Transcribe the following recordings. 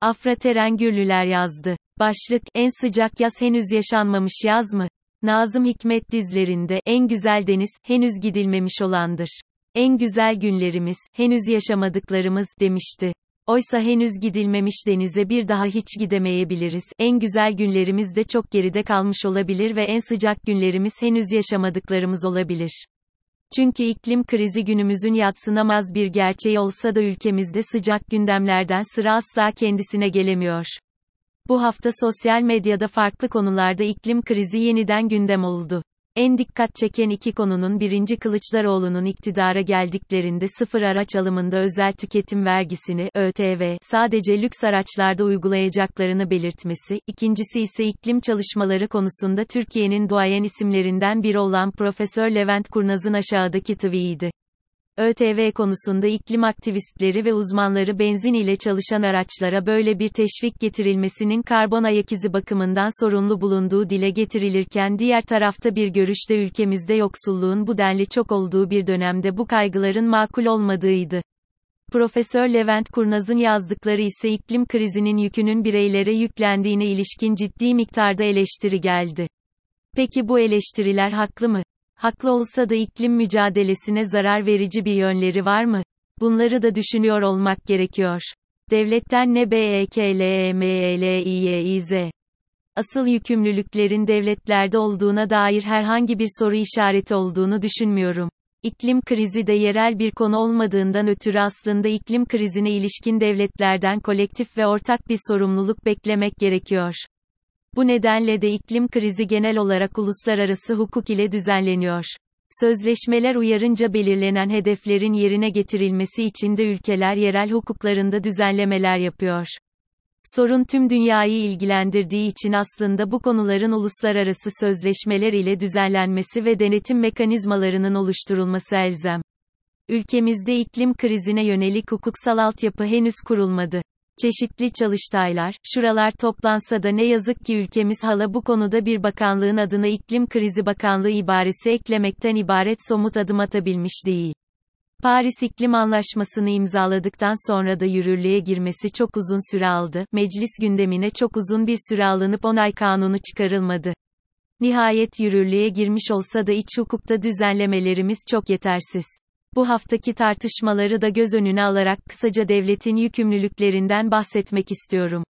Afra Teren Gürlüler yazdı. Başlık, en sıcak yaz henüz yaşanmamış yaz mı? Nazım Hikmet dizlerinde, en güzel deniz, henüz gidilmemiş olandır. En güzel günlerimiz, henüz yaşamadıklarımız, demişti. Oysa henüz gidilmemiş denize bir daha hiç gidemeyebiliriz. En güzel günlerimiz de çok geride kalmış olabilir ve en sıcak günlerimiz henüz yaşamadıklarımız olabilir. Çünkü iklim krizi günümüzün yatsınamaz bir gerçeği olsa da ülkemizde sıcak gündemlerden sıra asla kendisine gelemiyor. Bu hafta sosyal medyada farklı konularda iklim krizi yeniden gündem oldu. En dikkat çeken iki konunun birinci Kılıçdaroğlu'nun iktidara geldiklerinde sıfır araç alımında özel tüketim vergisini ÖTV sadece lüks araçlarda uygulayacaklarını belirtmesi, ikincisi ise iklim çalışmaları konusunda Türkiye'nin duayen isimlerinden biri olan Profesör Levent Kurnaz'ın aşağıdaki tweetiydi. ÖTV konusunda iklim aktivistleri ve uzmanları benzin ile çalışan araçlara böyle bir teşvik getirilmesinin karbon ayak izi bakımından sorunlu bulunduğu dile getirilirken diğer tarafta bir görüşte ülkemizde yoksulluğun bu denli çok olduğu bir dönemde bu kaygıların makul olmadığıydı. Profesör Levent Kurnaz'ın yazdıkları ise iklim krizinin yükünün bireylere yüklendiğine ilişkin ciddi miktarda eleştiri geldi. Peki bu eleştiriler haklı mı? Haklı olsa da iklim mücadelesine zarar verici bir yönleri var mı? Bunları da düşünüyor olmak gerekiyor. Devletten ne BEKLEMELİYİZ. Asıl yükümlülüklerin devletlerde olduğuna dair herhangi bir soru işareti olduğunu düşünmüyorum. İklim krizi de yerel bir konu olmadığından ötürü aslında iklim krizine ilişkin devletlerden kolektif ve ortak bir sorumluluk beklemek gerekiyor. Bu nedenle de iklim krizi genel olarak uluslararası hukuk ile düzenleniyor. Sözleşmeler uyarınca belirlenen hedeflerin yerine getirilmesi için de ülkeler yerel hukuklarında düzenlemeler yapıyor. Sorun tüm dünyayı ilgilendirdiği için aslında bu konuların uluslararası sözleşmeler ile düzenlenmesi ve denetim mekanizmalarının oluşturulması elzem. Ülkemizde iklim krizine yönelik hukuksal altyapı henüz kurulmadı. Çeşitli çalıştaylar, şuralar toplansa da ne yazık ki ülkemiz hala bu konuda bir bakanlığın adına iklim krizi bakanlığı ibaresi eklemekten ibaret somut adım atabilmiş değil. Paris İklim Anlaşması'nı imzaladıktan sonra da yürürlüğe girmesi çok uzun süre aldı, meclis gündemine çok uzun bir süre alınıp onay kanunu çıkarılmadı. Nihayet yürürlüğe girmiş olsa da iç hukukta düzenlemelerimiz çok yetersiz. Bu haftaki tartışmaları da göz önüne alarak kısaca devletin yükümlülüklerinden bahsetmek istiyorum.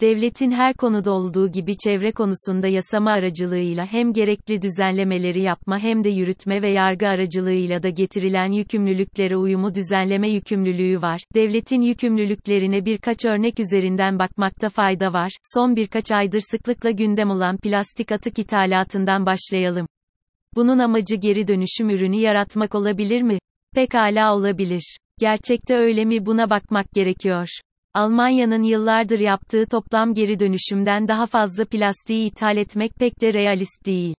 Devletin her konuda olduğu gibi çevre konusunda yasama aracılığıyla hem gerekli düzenlemeleri yapma hem de yürütme ve yargı aracılığıyla da getirilen yükümlülüklere uyumu düzenleme yükümlülüğü var. Devletin yükümlülüklerine birkaç örnek üzerinden bakmakta fayda var. Son birkaç aydır sıklıkla gündem olan plastik atık ithalatından başlayalım. Bunun amacı geri dönüşüm ürünü yaratmak olabilir mi? Pekala olabilir. Gerçekte öyle mi buna bakmak gerekiyor. Almanya'nın yıllardır yaptığı toplam geri dönüşümden daha fazla plastiği ithal etmek pek de realist değil.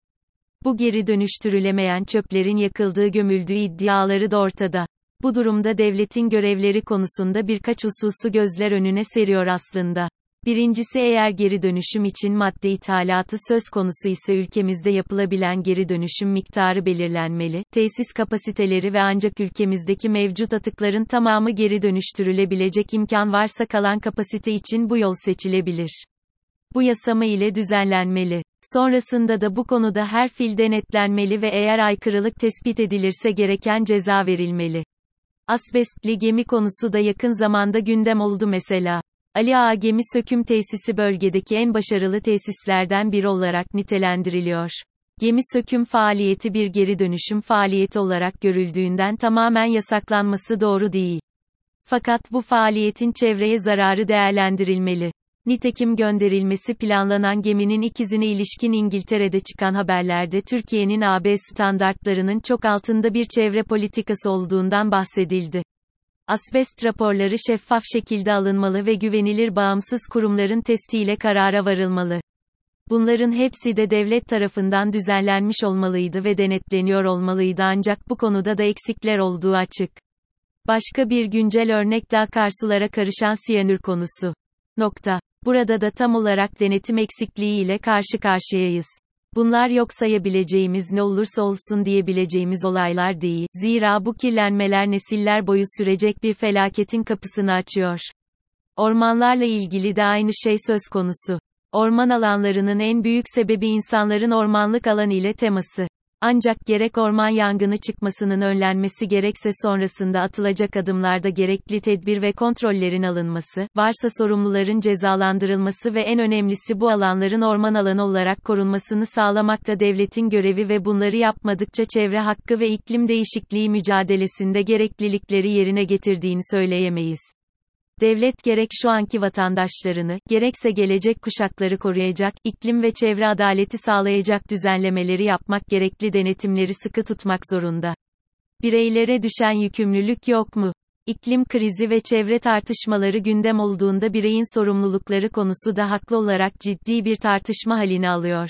Bu geri dönüştürülemeyen çöplerin yakıldığı gömüldüğü iddiaları da ortada. Bu durumda devletin görevleri konusunda birkaç hususu gözler önüne seriyor aslında. Birincisi eğer geri dönüşüm için madde ithalatı söz konusu ise ülkemizde yapılabilen geri dönüşüm miktarı belirlenmeli, tesis kapasiteleri ve ancak ülkemizdeki mevcut atıkların tamamı geri dönüştürülebilecek imkan varsa kalan kapasite için bu yol seçilebilir. Bu yasama ile düzenlenmeli. Sonrasında da bu konuda her fil denetlenmeli ve eğer aykırılık tespit edilirse gereken ceza verilmeli. Asbestli gemi konusu da yakın zamanda gündem oldu mesela. Ali Ağa Gemi Söküm Tesisi bölgedeki en başarılı tesislerden biri olarak nitelendiriliyor. Gemi söküm faaliyeti bir geri dönüşüm faaliyeti olarak görüldüğünden tamamen yasaklanması doğru değil. Fakat bu faaliyetin çevreye zararı değerlendirilmeli. Nitekim gönderilmesi planlanan geminin ikizine ilişkin İngiltere'de çıkan haberlerde Türkiye'nin AB standartlarının çok altında bir çevre politikası olduğundan bahsedildi. Asbest raporları şeffaf şekilde alınmalı ve güvenilir bağımsız kurumların testiyle karara varılmalı. Bunların hepsi de devlet tarafından düzenlenmiş olmalıydı ve denetleniyor olmalıydı ancak bu konuda da eksikler olduğu açık. Başka bir güncel örnek de akarsulara karışan siyanür konusu. Nokta. Burada da tam olarak denetim eksikliği ile karşı karşıyayız. Bunlar yok sayabileceğimiz ne olursa olsun diyebileceğimiz olaylar değil. Zira bu kirlenmeler nesiller boyu sürecek bir felaketin kapısını açıyor. Ormanlarla ilgili de aynı şey söz konusu. Orman alanlarının en büyük sebebi insanların ormanlık alan ile teması. Ancak gerek orman yangını çıkmasının önlenmesi gerekse sonrasında atılacak adımlarda gerekli tedbir ve kontrollerin alınması, varsa sorumluların cezalandırılması ve en önemlisi bu alanların orman alanı olarak korunmasını sağlamak da devletin görevi ve bunları yapmadıkça çevre hakkı ve iklim değişikliği mücadelesinde gereklilikleri yerine getirdiğini söyleyemeyiz. Devlet gerek şu anki vatandaşlarını, gerekse gelecek kuşakları koruyacak, iklim ve çevre adaleti sağlayacak düzenlemeleri yapmak gerekli denetimleri sıkı tutmak zorunda. Bireylere düşen yükümlülük yok mu? İklim krizi ve çevre tartışmaları gündem olduğunda bireyin sorumlulukları konusu da haklı olarak ciddi bir tartışma halini alıyor.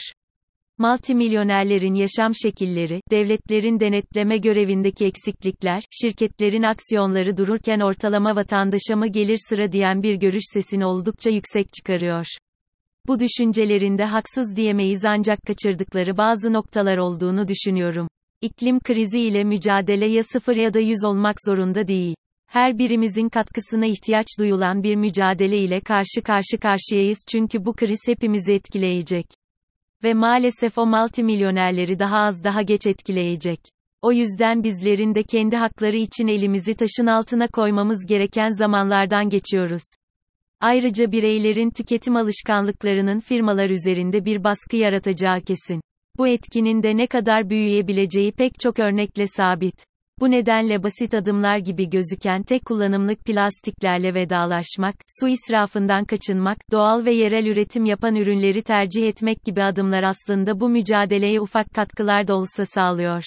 Multimilyonerlerin yaşam şekilleri, devletlerin denetleme görevindeki eksiklikler, şirketlerin aksiyonları dururken ortalama vatandaşa mı gelir sıra diyen bir görüş sesini oldukça yüksek çıkarıyor. Bu düşüncelerinde haksız diyemeyiz ancak kaçırdıkları bazı noktalar olduğunu düşünüyorum. İklim krizi ile mücadele ya sıfır ya da yüz olmak zorunda değil. Her birimizin katkısına ihtiyaç duyulan bir mücadele ile karşı karşı karşıyayız çünkü bu kriz hepimizi etkileyecek. Ve maalesef o multimilyonerleri daha az daha geç etkileyecek. O yüzden bizlerin de kendi hakları için elimizi taşın altına koymamız gereken zamanlardan geçiyoruz. Ayrıca bireylerin tüketim alışkanlıklarının firmalar üzerinde bir baskı yaratacağı kesin. Bu etkinin de ne kadar büyüyebileceği pek çok örnekle sabit. Bu nedenle basit adımlar gibi gözüken tek kullanımlık plastiklerle vedalaşmak, su israfından kaçınmak, doğal ve yerel üretim yapan ürünleri tercih etmek gibi adımlar aslında bu mücadeleye ufak katkılar da olsa sağlıyor.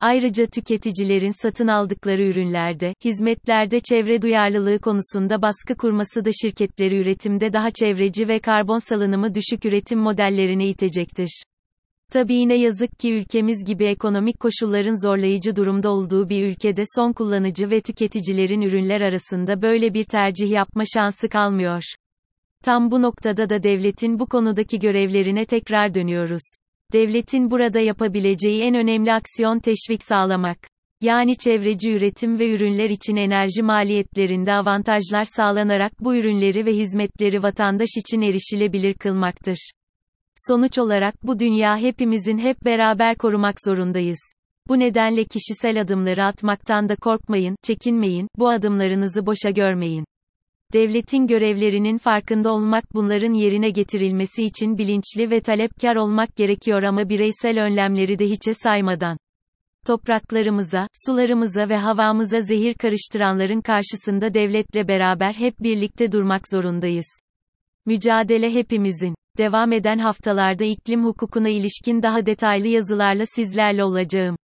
Ayrıca tüketicilerin satın aldıkları ürünlerde, hizmetlerde çevre duyarlılığı konusunda baskı kurması da şirketleri üretimde daha çevreci ve karbon salınımı düşük üretim modellerine itecektir. Tabii yine yazık ki ülkemiz gibi ekonomik koşulların zorlayıcı durumda olduğu bir ülkede son kullanıcı ve tüketicilerin ürünler arasında böyle bir tercih yapma şansı kalmıyor. Tam bu noktada da devletin bu konudaki görevlerine tekrar dönüyoruz. Devletin burada yapabileceği en önemli aksiyon teşvik sağlamak. Yani çevreci üretim ve ürünler için enerji maliyetlerinde avantajlar sağlanarak bu ürünleri ve hizmetleri vatandaş için erişilebilir kılmaktır. Sonuç olarak bu dünya hepimizin hep beraber korumak zorundayız. Bu nedenle kişisel adımları atmaktan da korkmayın, çekinmeyin, bu adımlarınızı boşa görmeyin. Devletin görevlerinin farkında olmak bunların yerine getirilmesi için bilinçli ve talepkar olmak gerekiyor ama bireysel önlemleri de hiçe saymadan. Topraklarımıza, sularımıza ve havamıza zehir karıştıranların karşısında devletle beraber hep birlikte durmak zorundayız. Mücadele hepimizin. Devam eden haftalarda iklim hukukuna ilişkin daha detaylı yazılarla sizlerle olacağım.